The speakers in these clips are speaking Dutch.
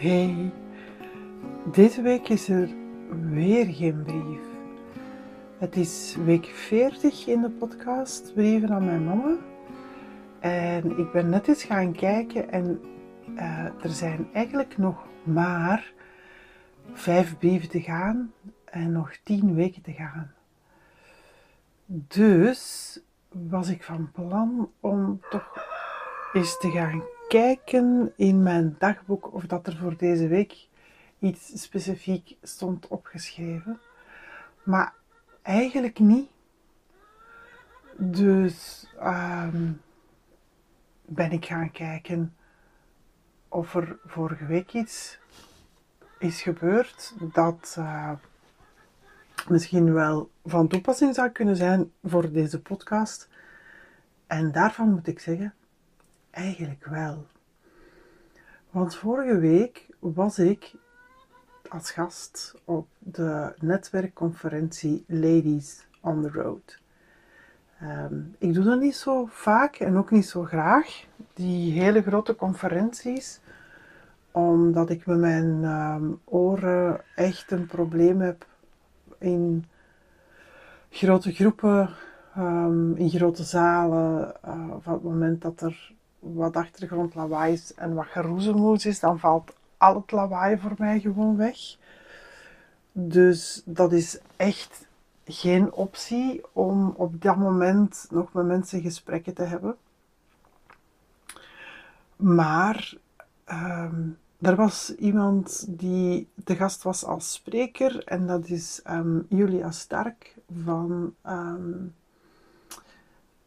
Hey, deze week is er weer geen brief. Het is week 40 in de podcast Brieven aan mijn mama. En ik ben net eens gaan kijken en uh, er zijn eigenlijk nog maar vijf brieven te gaan en nog tien weken te gaan. Dus was ik van plan om toch eens te gaan kijken in mijn dagboek of dat er voor deze week iets specifiek stond opgeschreven. Maar eigenlijk niet. Dus um, ben ik gaan kijken of er vorige week iets is gebeurd dat uh, misschien wel van toepassing zou kunnen zijn voor deze podcast. En daarvan moet ik zeggen, eigenlijk wel. Want vorige week was ik als gast op de netwerkconferentie Ladies on the Road. Um, ik doe dat niet zo vaak en ook niet zo graag, die hele grote conferenties, omdat ik met mijn um, oren echt een probleem heb in grote groepen, um, in grote zalen, uh, van het moment dat er wat achtergrondlawaai is en wat geroezemoes is, dan valt al het lawaai voor mij gewoon weg. Dus dat is echt geen optie om op dat moment nog met mensen gesprekken te hebben. Maar um, er was iemand die de gast was als spreker en dat is um, Julia Stark van um,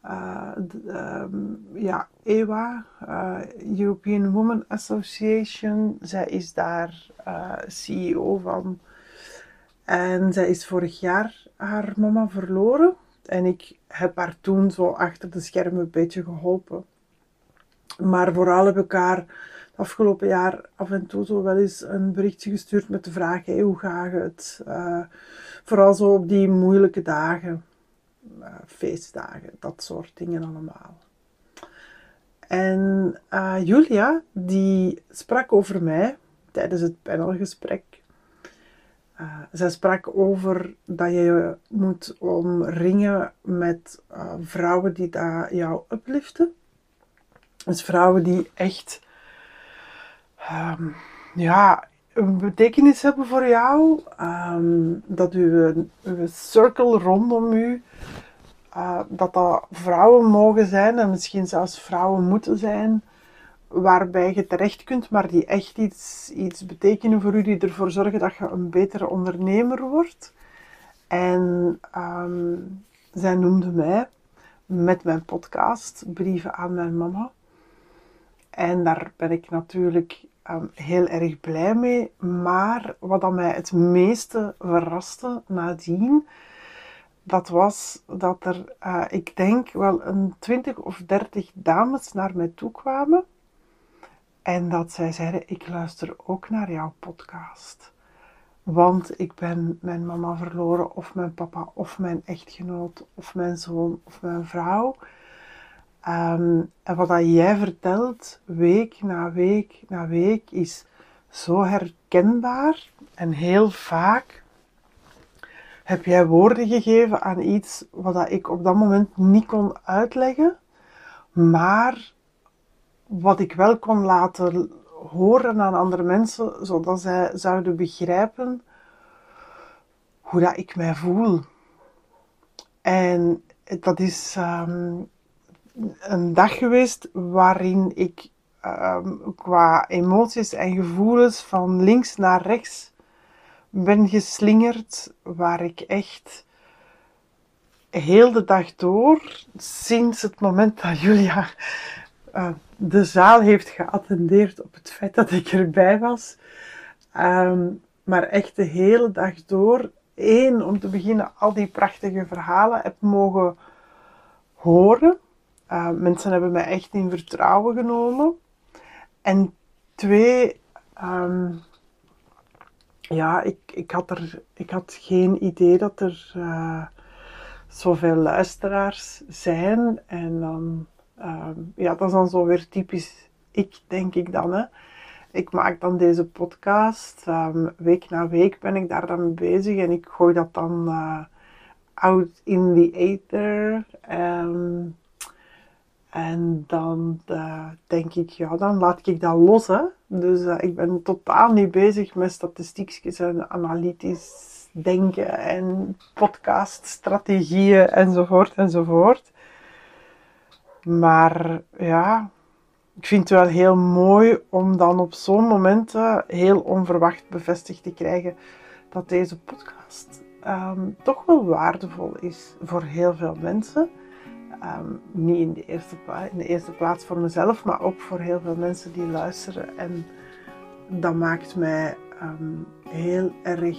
uh, um, ja, EWA, uh, European Women Association. Zij is daar uh, CEO van. En zij is vorig jaar haar mama verloren. En ik heb haar toen zo achter de schermen een beetje geholpen. Maar vooral heb ik haar afgelopen jaar af en toe zo wel eens een berichtje gestuurd met de vraag: hey, hoe gaat het? vooral zo op die moeilijke dagen. Eh, feestdagen, dat soort dingen allemaal. En uh, Julia, die sprak over mij tijdens het panelgesprek. Uh, zij sprak over dat je moet omringen met vrouwen die dat jou upliften. Dus vrouwen die echt um, ja, een betekenis hebben voor jou. Um, dat uw, uw circle rondom u uh, dat dat vrouwen mogen zijn en misschien zelfs vrouwen moeten zijn waarbij je terecht kunt, maar die echt iets, iets betekenen voor u, die ervoor zorgen dat je een betere ondernemer wordt. En um, zij noemde mij met mijn podcast Brieven aan mijn mama. En daar ben ik natuurlijk um, heel erg blij mee. Maar wat dat mij het meeste verraste nadien, dat was dat er, uh, ik denk, wel een twintig of dertig dames naar mij toe kwamen. En dat zij zeiden, ik luister ook naar jouw podcast. Want ik ben mijn mama verloren, of mijn papa, of mijn echtgenoot, of mijn zoon, of mijn vrouw. Um, en wat dat jij vertelt, week na week na week, is zo herkenbaar. En heel vaak heb jij woorden gegeven aan iets wat ik op dat moment niet kon uitleggen, maar wat ik wel kon laten horen aan andere mensen, zodat zij zouden begrijpen hoe dat ik mij voel. En dat is um, een dag geweest waarin ik um, qua emoties en gevoelens van links naar rechts ben geslingerd, waar ik echt heel de dag door, sinds het moment dat Julia uh, de zaal heeft geattendeerd op het feit dat ik erbij was, um, maar echt de hele dag door, één, om te beginnen, al die prachtige verhalen heb mogen horen. Uh, mensen hebben mij echt in vertrouwen genomen. En twee, um, ja, ik, ik, had er, ik had geen idee dat er uh, zoveel luisteraars zijn. En dan, uh, ja, dat is dan zo weer typisch ik, denk ik dan. Hè. ik maak dan deze podcast. Ehm, week na week ben ik daar dan mee bezig en ik gooi dat dan uh, out in the ether. Ehm, en dan uh, denk ik, ja, dan laat ik dat los. Hè. Dus uh, ik ben totaal niet bezig met statistiekjes en analytisch denken en podcaststrategieën enzovoort enzovoort. Maar ja, ik vind het wel heel mooi om dan op zo'n momenten heel onverwacht bevestigd te krijgen dat deze podcast um, toch wel waardevol is voor heel veel mensen. Um, niet in de, eerste in de eerste plaats voor mezelf, maar ook voor heel veel mensen die luisteren. En dat maakt mij um, heel erg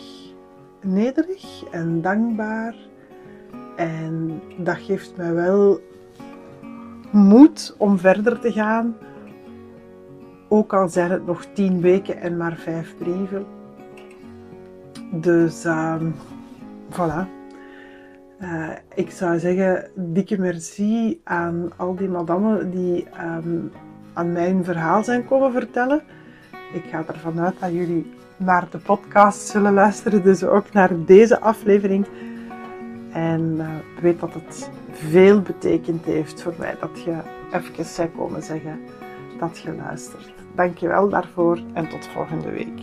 nederig en dankbaar. En dat geeft mij wel moed om verder te gaan. Ook al zijn het nog tien weken en maar vijf brieven. Dus uh, voilà. Uh, ik zou zeggen, dikke merci aan al die madammen die um, aan mijn verhaal zijn komen vertellen. Ik ga ervan uit dat jullie naar de podcast zullen luisteren, dus ook naar deze aflevering. En uh, weet dat het veel betekend heeft voor mij dat je even zou komen zeggen dat je luistert. Dankjewel daarvoor en tot volgende week.